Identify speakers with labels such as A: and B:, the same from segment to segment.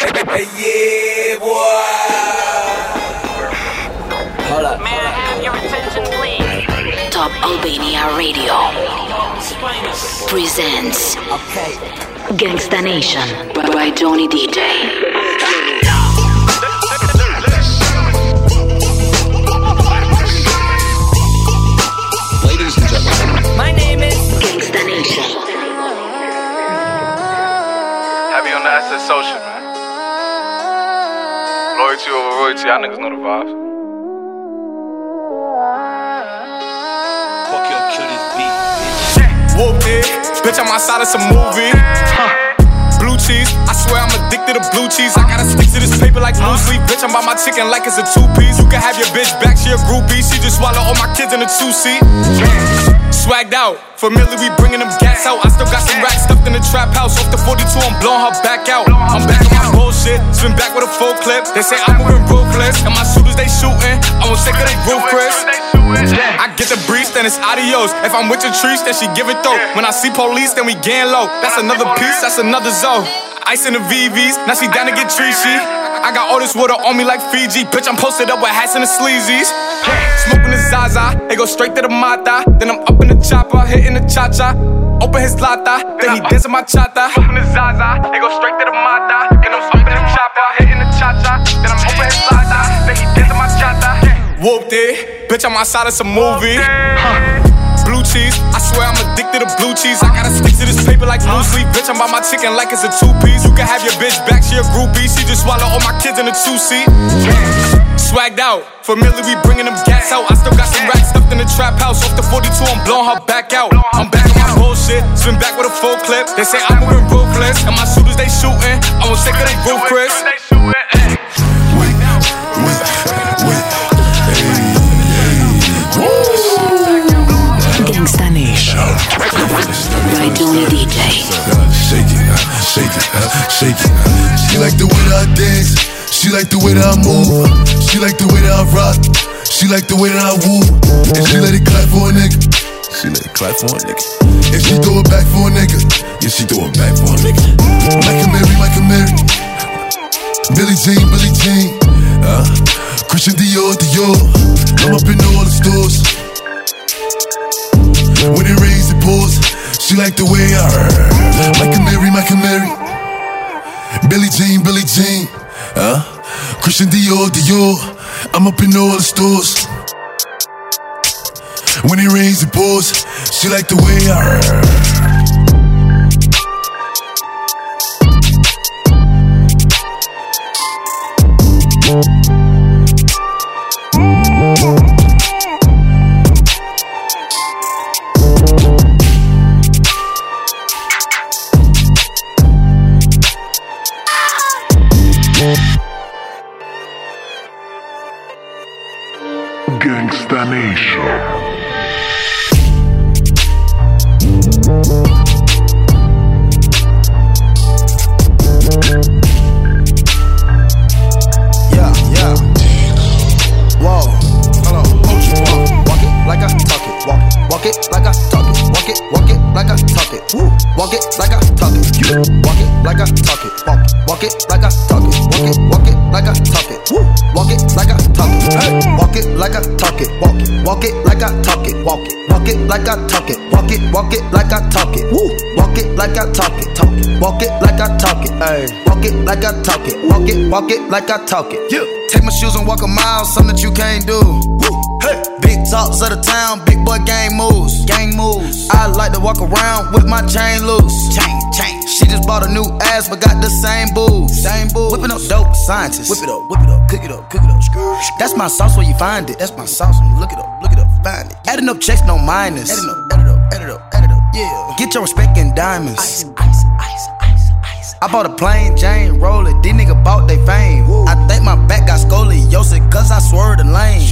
A: Hey, yeah, boy. Hold up.
B: May I have your attention, please?
C: Top Albania Radio presents
A: Okay.
C: Gangsta Nation by Johnny DJ.
D: Ladies and gentlemen,
B: My name is.
C: Gangsta Nation.
E: Loyalty over royalty, y'all niggas know the vibes.
A: Fuck your kill this beat.
E: Whooped it, bitch, I'm outside of some movie. Blue cheese, I swear I'm addicted to blue cheese. I gotta stick to this paper like sleep. Bitch, I'm by my chicken like it's a two piece. You can have your bitch back, she a groupie. She just swallow all my kids in a two seat. Swagged out, familiar, we bringing them gas out. I still got some racks stuffed in the trap house. Off the 42, I'm blowing her back out. I'm back on my bullshit, spin back with a full clip. They say I'm moving ruthless, and my shooters they shooting. I won't sick of they roof, Chris. I get the breeze, then it's adios. If I'm with your trees, then she give it though. When I see police, then we gang low. That's another piece, that's another zone. Ice in the VVs, now she down to get treachy. I got all this water on me like Fiji. Bitch, I'm posted up with hats and the sleazies. Smoking the Zaza, they go straight to the Mata. Then I'm up in the chopper, hitting the cha cha. Open his lata, then he dancing my chata. Smoking the Zaza, they go straight to the Mata. Then I'm up in the chopper, hitting the cha cha. Then I'm open his lata, then he dancing my chata. Whooped it, bitch, I'm outside of some movie. Blue cheese, I swear I'm addicted to blue cheese. I gotta stick to this paper like blue sleep. Bitch, I'm by my chicken like it's a two piece. You can have your bitch back, she a groupie. She just swallow all my kids in a two seat. Swagged out, familiar, we bringing them gas out. I still got some racks stuffed in the trap house. Off the 42, I'm blowing her back out. I'm back on my bullshit, spin back with a full clip. They say I'm moving ruthless, and my shooters they shooting. I won't sick of they roof, Chris.
F: She like the way that I move. She like the way that I rock. She like the way that I woo. And she let it clap for a nigga. She let it clap for a nigga. And she throw it back for a nigga. Yeah, she throw it back for a nigga. Michael Mary, Michael Mary. Billie Jean, Billie Jean. Uh, Christian Dior, Dior. I'm up in all the stores. When it rains, it pours. She like the way I heard. Michael Mary, Michael Mary. Billie Jean, Billie Jean. Uh, Christian Dior, Dior. I'm up in all the stores. When it rains, it pours. She like the way I
G: walk it like I talk it. Walk it, walk it like I talk it. Walk it, walk it like I talk it. Woo. Walk it like I talk it. Hey, walk it like I talk it. Walk it, walk it like I talk it. Walk it, walk it like I talk it. Walk it, walk it like I talk it. Woo. Walk it like I talk it. Talk it. Walk it like I talk it. Hey, walk it like I talk it. Walk it, walk it like I talk it. Yeah. Take my shoes and walk a mile, something that you can't do. Woo. Hey. Big talks of the town, big boy gang moves. Gang moves. I like to walk around with my chain loose. Chain, chain. Just bought a new ass, but got the same boobs. Same boobs. Whipping up dope scientists. Whip it up, whip it up, cook it up, cook it up. That's my sauce where you find it. That's my sauce. Look it up, look it up, find it. Adding up checks, no minus. Adding up, add it up, add it up, add it up. Yeah. Get your respect in diamonds. Ice, ice, ice, ice, ice. I bought a plain Jane roller. These niggas bought they fame. I think my back got scoliosis cause I swerved the lane.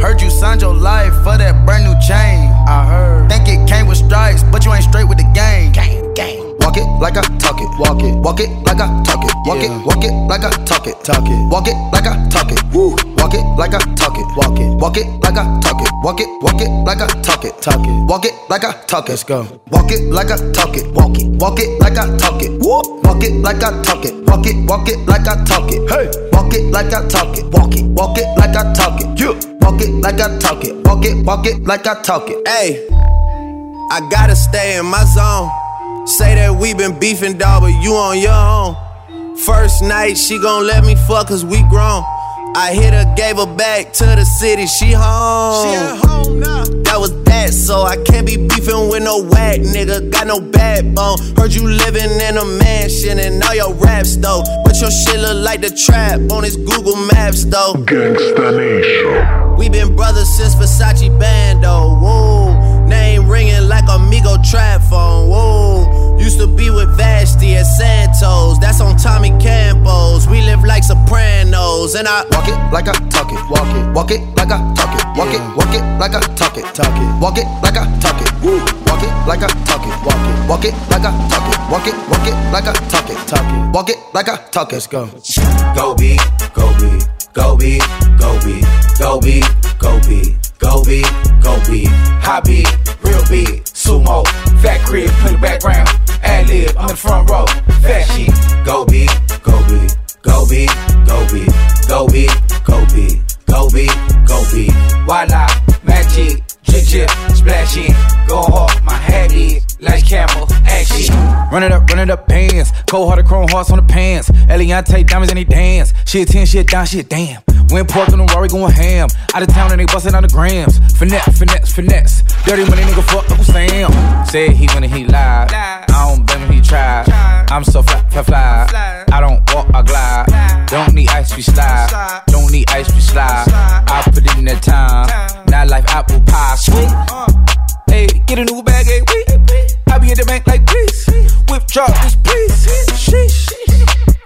G: Heard you signed your life for that brand new chain. I heard. Think it came with stripes, but you ain't straight with the game. Gang, gang. Walk it like I talk it. Walk it. Walk it like I talk it. Walk it. Walk it like I talk it. Talk it. Walk it like I talk it. Woo. Walk it like I talk it. Walk it. Walk it like I talk it. Walk it. Walk it like I talk it. Talk it. Walk it like I talk it. Let's go. Walk it like I talk it. Walk it. Walk it like I talk it. Woo. Walk it like I talk it. Walk it. Walk it like I talk it. Hey. Walk it like I talk it. Walk it. Walk it like I talk it. You. Walk it like I talk it. Walk it. Walk it like I talk it.
H: Hey, I gotta stay in my zone. Say that we been beefing, dog, but you on your own. First night, she gon' let me fuck cause we grown. I hit her, gave her back to the city, she home. She at home now. That was that, so I can't be beefing with no whack nigga. Got no backbone. Heard you living in a mansion and all your raps though. But your shit look like the trap on his Google Maps though.
I: Gangsta Nation.
H: We been brothers since Versace Bando. Whoa, name ringing like Amigo trap phone. Like Sopranos, and I
G: Walk it like I talk it. Walk it. Walk it like I talk it. Walk it. Walk it like I talk it. Talk it. Walk it like I talk it. Woo. Walk it like I talk it. Walk it. Walk it like I talk it. Walk it. Walk it like I talk it. Talk it. Walk it like I talk it. Let's go.
A: Go be, go be, go be, go be, go be, go be, go be, go be. High beat, real beat, sumo, fat crib, play the background. Ad lib, I'm in the front row. Fat shit, go be, go be, go be, go be, go be, go be, go be, go be. Voila, magic, jig jig, splashing, go hard, my head is like camel, action.
J: Run it up, run it up, bands. Cold hearted chrome hearts on the pants. Eliante diamonds and they dance. Shit 10, shit down, shit damn. Went pork on the Rory going ham. Out of town and they bustin' on the grams. Finesse, finesse, finesse. Dirty money nigga fuck Uncle Sam. Said he when he lied. I don't blame him, he tried. I'm so fly, fly, fly. I don't walk, I glide. Don't need ice, we slide. Don't need ice, we slide. I put in that time. Not life, apple pie, sweet. Hey, get a new bag, hey, wait. I be at the bank like, please. Whip drop this, please. Sheesh.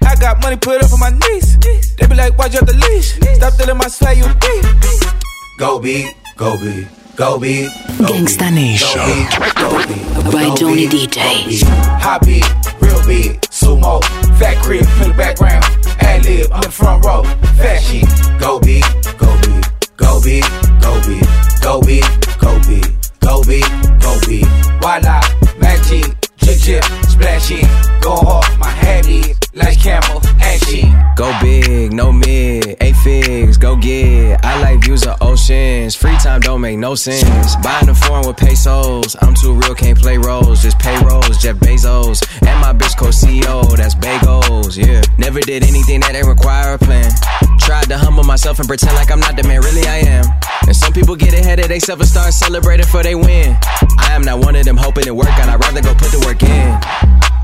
J: I got money put up for my niece. They be like, why'd you have the leash? Stop telling my swag, you thief.
A: Go big, go big. Go big,
C: Gangsta Nation by
A: Johnny
C: DJ.
A: High big, real big, sumo, fat crib in the background, ad lib, I'm the front row, fat sheet. Go big, go big, go big, go big, go big, go big, go big, go big. Why not? Magic, jig jig, splashing, go hard, my habit like camel, action.
K: Go big, no mid, eight figs, go get. I like views of oceans. Free time don't make no sense. Buying the foreign with pesos. I'm too real, can't play roles. Just pay rolls, Jeff Bezos. And my bitch co CEO, that's bagels, yeah. Never did anything that ain't require a plan. Tried to humble myself and pretend like I'm not the man, really I am. And some people get ahead of themselves and start celebrating for they win. I am not one of them hoping it work out. I'd rather go put the work in.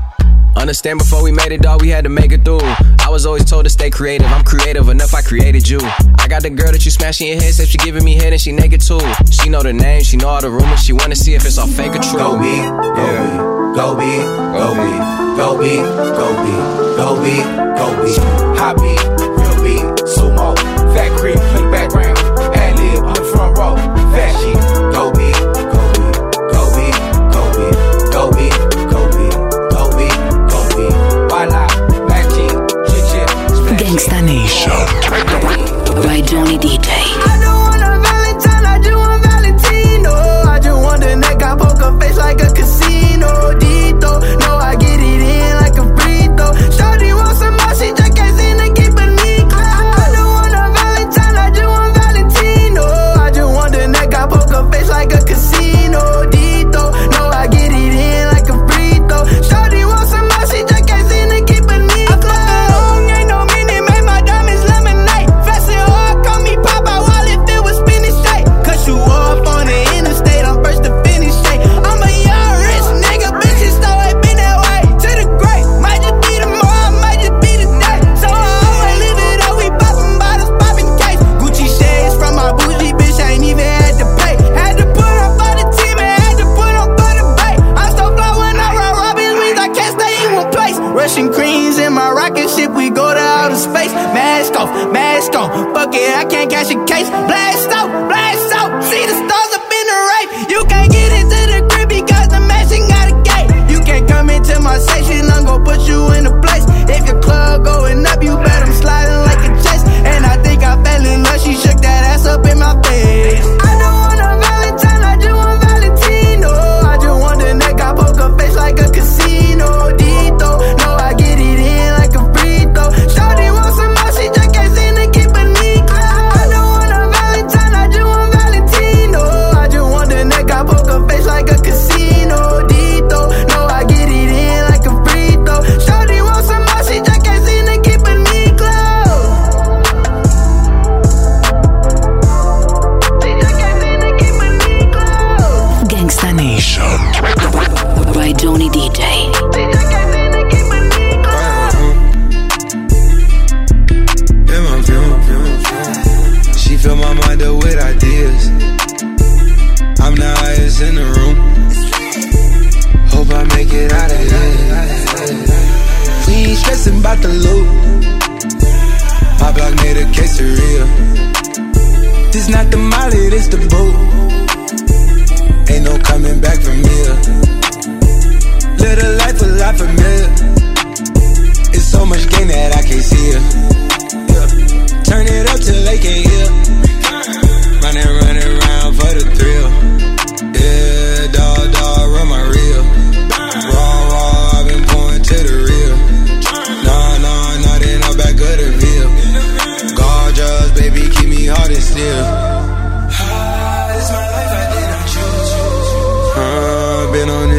K: Understand before we made it, dog, we had to make it through. I was always told to stay creative. I'm creative enough, I created you. I got the girl that you smashing your head, said she giving me head and she naked too. She know the name, she know all the rumors, she wanna see if it's all fake or true.
A: Go be, go be, go be, go be, go be, go be, go be, go be. Beat,
L: Morning Stanley.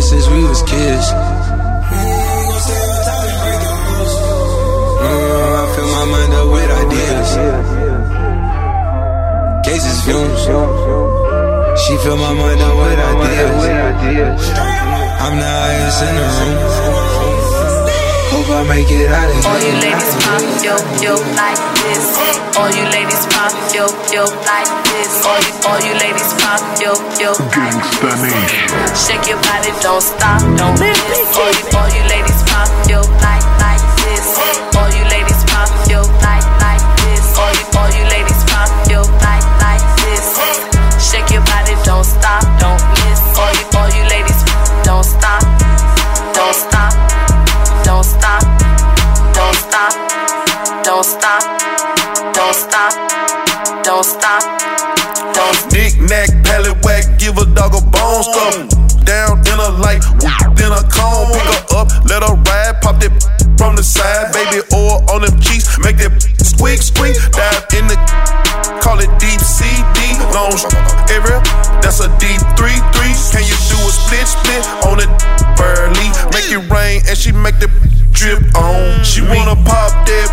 L: Since we was kids. Uh, I fill my mind up with ideas. Cases fumes. She fill my mind up with ideas. I'm the highest in the room. Hope I make it out of
M: All you ladies pop, yo, yo, like this. All you ladies pop, yo, yo, like this. All you, all you ladies pop, yo, yo, like this. Shake your body, don't stop, don't miss. All you, all you ladies pop, yo,
N: make the drip on. She wanna pop that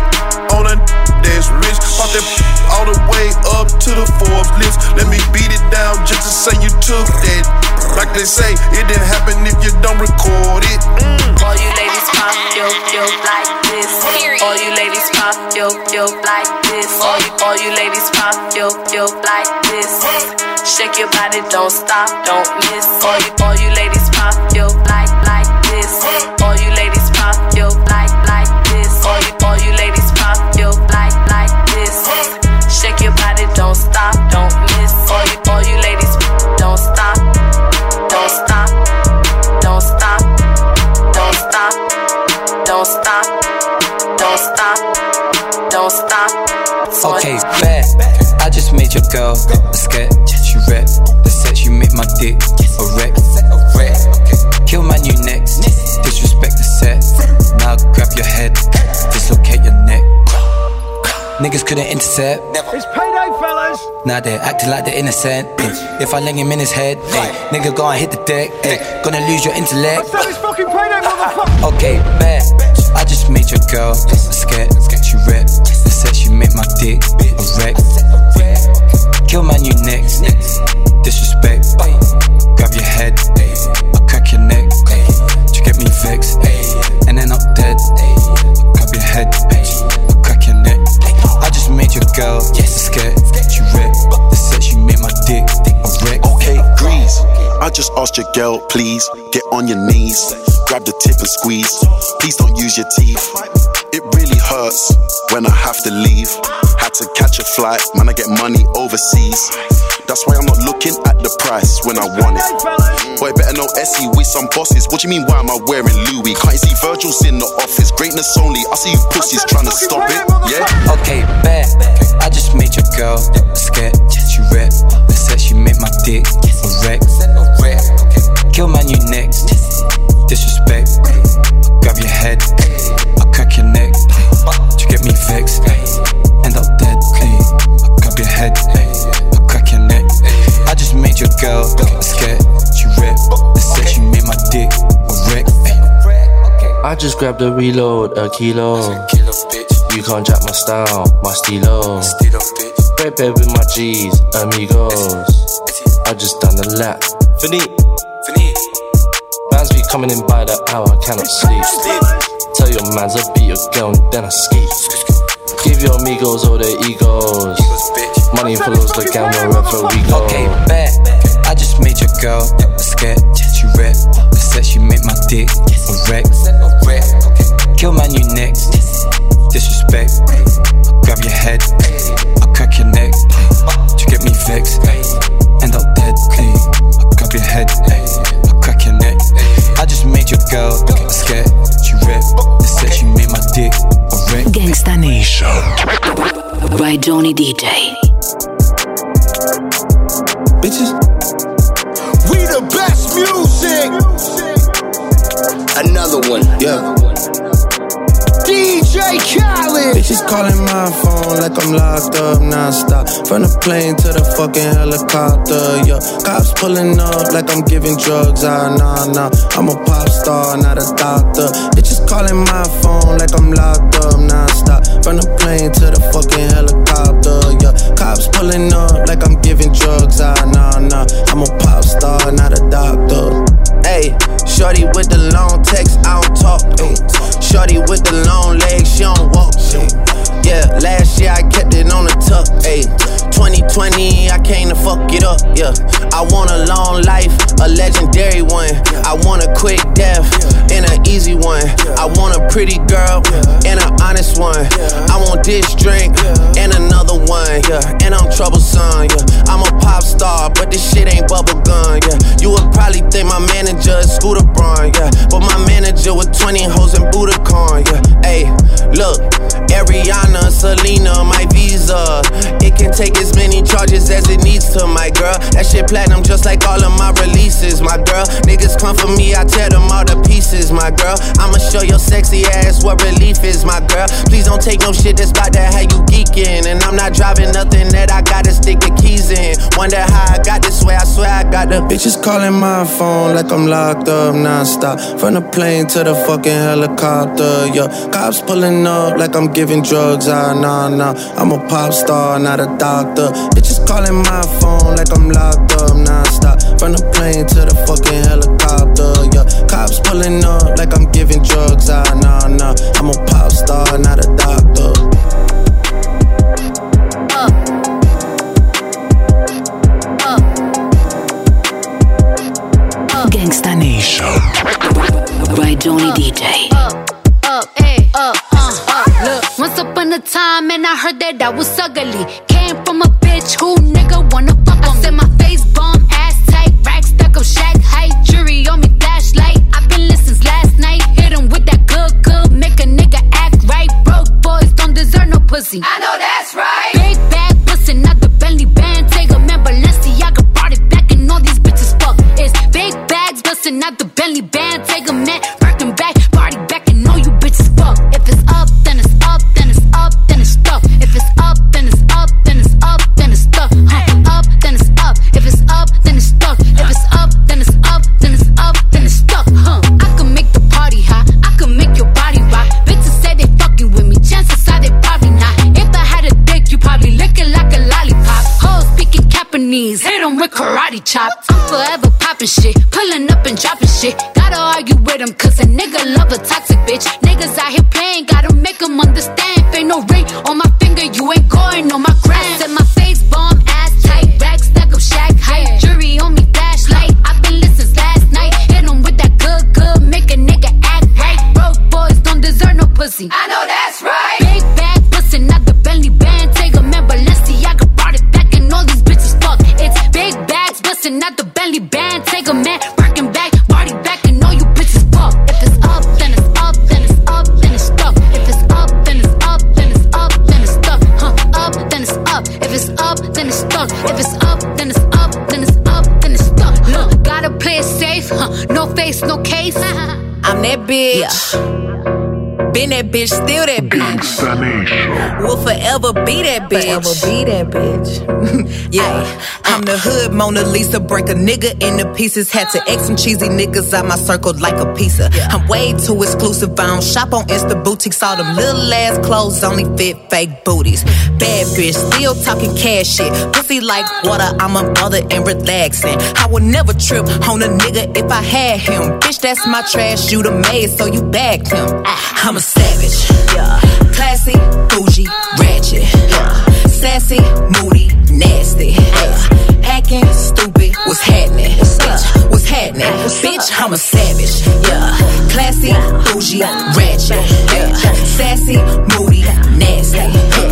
N: on a that's rich. Pop that all the way up to the Forbes list. Let me beat it down just to say you took that. Like they say, it didn't happen if you don't record it. Mm.
M: All you ladies pop, yo, yo, like this. All you ladies pop, yo, yo, like this. All you, all you ladies pop, yo, yo, like this. Shake your body, don't stop, don't miss. All you, all you ladies pop, yo, like, don't stop, don't stop.
L: Okay, bad. I just made your girl a sketch. She rep the set. You make my dick a wreck. Kill my new next. Disrespect the set. Now grab your head. Dislocate your neck. Niggas couldn't intercept.
O: It's payday, fellas.
L: Now they're acting like they're innocent. If I ling him in his head, nigga go and hit the deck. eh. Gonna lose your intellect.
O: That is fucking payday, motherfucker.
L: Okay, bad. I your girl a scared. She rep. The set she make my dick a wreck. Kill my new next. Disrespect. Grab your head. I'll crack your neck. To get me vexed. And then I'm dead. Grab your head. I'll crack your neck. I just made your girl a scared. She rep. The set she make my dick a wreck.
P: Okay, grease. I just asked your girl, please get on your knees, grab the tip and squeeze. Please don't use your teeth. It really hurts when I have to leave. Had to catch a flight, man. I get money overseas. That's why I'm not looking at the price when I want it. Boy, better know Essie, with some bosses. What do you mean, why am I wearing Louis? Can't you see Virgil's in the office? Greatness only. I see you pussies trying to stop it. Yeah?
L: Okay, bad. I just made your girl scared. She rep. The set she make my dick a wreck. Kill my new next. Just
Q: grabbed a reload, a kilo. You can't jack my style, my stilo. Break bed with my G's, amigos. I just done the lap. Finit. Bands be coming in by the hour, I cannot sleep. Tell your mans I beat your girl and then I ski. Give your amigos all their egos. Money follows the gang wherever we go.
L: Okay, bet. I just made your girl
C: by Johnny DJ.
G: Bitches, we the best music. Another one, yeah. DJ Khaled.
H: Bitches calling my phone like I'm locked up non-stop. From the plane to the fucking helicopter, yeah. Cops pulling up like I'm giving drugs, ah, nah, nah. I'm a pop star, not a doctor. Bitches calling my phone like I'm locked up non-stop. From the plane to the fucking helicopter, yeah. Cops pulling up like I'm giving drugs, ah, nah, nah. I'm a pop star, not a doctor. Hey, shorty with the long text, I don't talk. Ay. Shorty with the long legs, she don't walk. Ay. Yeah, last year I kept it on the tuck. Ay. 2020, I came to fuck it up. Yeah, I want a long life, a legendary one. I want a quick death and an easy one. I want a pretty girl and an honest one. I want this drink and another one. Yeah, and troublesome. Yeah, I'm a pop star, but this shit ain't bubble gum. Yeah, you would probably think my manager is Scooter Braun. Yeah, but my manager with 20 hoes and Budokan. Yeah, hey, look, Ariana, Selena, my visa. It can take as many charges as it needs to, my girl. That shit platinum just like all of my releases, my girl. Niggas come for me, I tear them all to pieces, my girl. I'ma show your sexy ass what relief is, my girl. Please don't take no shit that's about to have you geeking. And I'm not driving nothing that I gotta stick the keys in. Wonder how I got this way, I swear I got the bitches calling my phone like I'm locked up non-stop. From the plane to the fucking helicopter, yeah. Cops pulling up like I'm giving drugs, ah, nah, nah. I'm a pop star, not a doctor. Bitches calling my phone like I'm locked up non-stop. From the plane to the fucking helicopter, yeah. Cops pulling up like I'm giving drugs, ah, nah, nah. I'm a pop star, not a doctor.
C: By Johnny DJ.
R: up, ayy, up, uh, up. Uh, uh, uh, look, once upon a time, and I heard that I was ugly. Came from a bitch who nigga wanna Gotta argue with 'em, cause a nigga love a toxic bitch. Niggas out here playing, gotta make 'em understand. Ain't no ring on my finger, you ain't going on my gram. Said my face bomb, ass tight, rack stuck up, shack height. Jury on me, flashlight. I've been listening last night. Hit 'em with that good, good, make a nigga act right. Broke boys don't deserve no pussy. I know that's safe. Huh? No face, no case. I'm that bitch. Been that bitch, still that bitch. We'll forever be that bitch. Forever be that bitch. yeah, I'm the hood Mona Lisa. Break a nigga into pieces. Had to X some cheesy niggas out my circle like a pizza. I'm way too exclusive. I don't shop on Insta boutiques. All them little ass clothes only fit fake booties. Bad bitch, still talking cash shit. Pussy like water. I'm a mother and relaxing. I would never trip on a nigga if I had him. Bitch, that's my trash. You the maid, so you bagged him. Ah. I'm a savage, yeah. Classy, bougie, uh. ratchet, yeah. Sassy, moody, nasty, yeah. Acting stupid, what's uh. happening? Bitch, what's happening? Bitch, I'm a savage, yeah. Classy, bougie, ratchet, yeah. Sassy, moody, nasty. Yeah.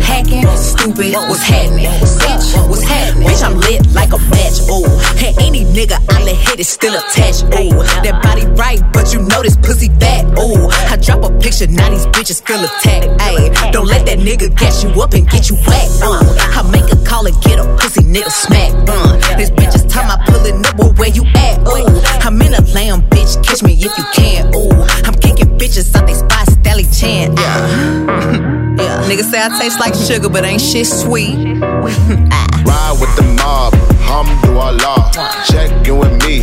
S: Hacking, stupid. What's happening? Bitch, what's happening? Bitch, I'm lit like a match. Ooh, and any nigga hit is still attached. Ooh, that body right, but you know this pussy fat. Ooh, I drop a picture, now these bitches feel attacked. Ayy, don't let that nigga gas you up and get you whacked. Uh, I make a call and get a pussy nigga smack. Uh, this bitch is time I pulling up, well, where you at? Ooh, I'm in a lamb, bitch, catch me if you can. Ooh, I'm kicking bitches out they spots, Stally Chan. Yeah. yeah. Niggas say I taste like sugar, but ain't shit sweet.
T: Ride with the mob, hamdulillah. Check in with me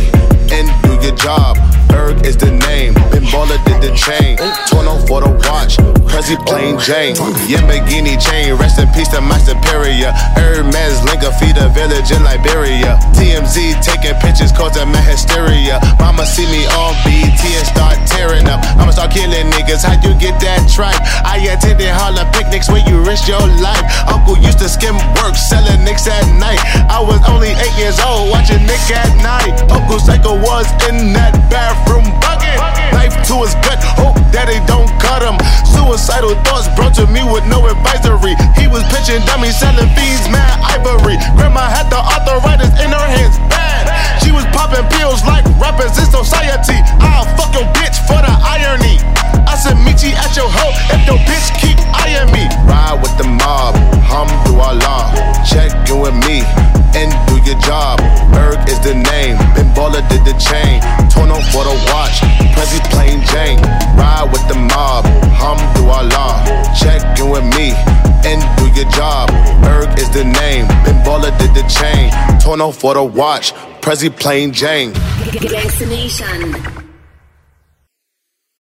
T: and do your job. Berg is the name, Ben Baller did the chain. 20 for the watch, Prezi plain Jane. Yamagini chain, rest in peace to my superior. Hermes Linka feed a village in Liberia. TMZ taking pictures causing my hysteria. Mama see me on BT and start tearing up. I'ma start killing niggas, how you get that tripe? I attended Harlem picnics where you risk your life. Uncle used to skim work, selling nicks at night. I was only eight years old, watching Nick at night. Uncle Psycho was in that bathroom bucket. Knife to his gut, hope that they don't cut him. Suicidal thoughts brought to me with no advisory. He was pitching dummies, selling fiends, mad ivory. Grandma had the arthritis in her hands, bad. She was popping pills like rappers in society. I'll fuck your bitch for the irony. I said, meet you at your hoe if your bitch keep eyeing me. Ride with the mob, hamdulillah. Check in with me and do your job. Berg is the name, Baller did the chain. Torno for the watch, Prezi plain Jane. Ride with the mob, hamdulillah. Check in with me and do your job. Berg is the name, Ben Baller did the chain. Torno for the watch, Prezi plain Jane.
C: Gangsta Nation.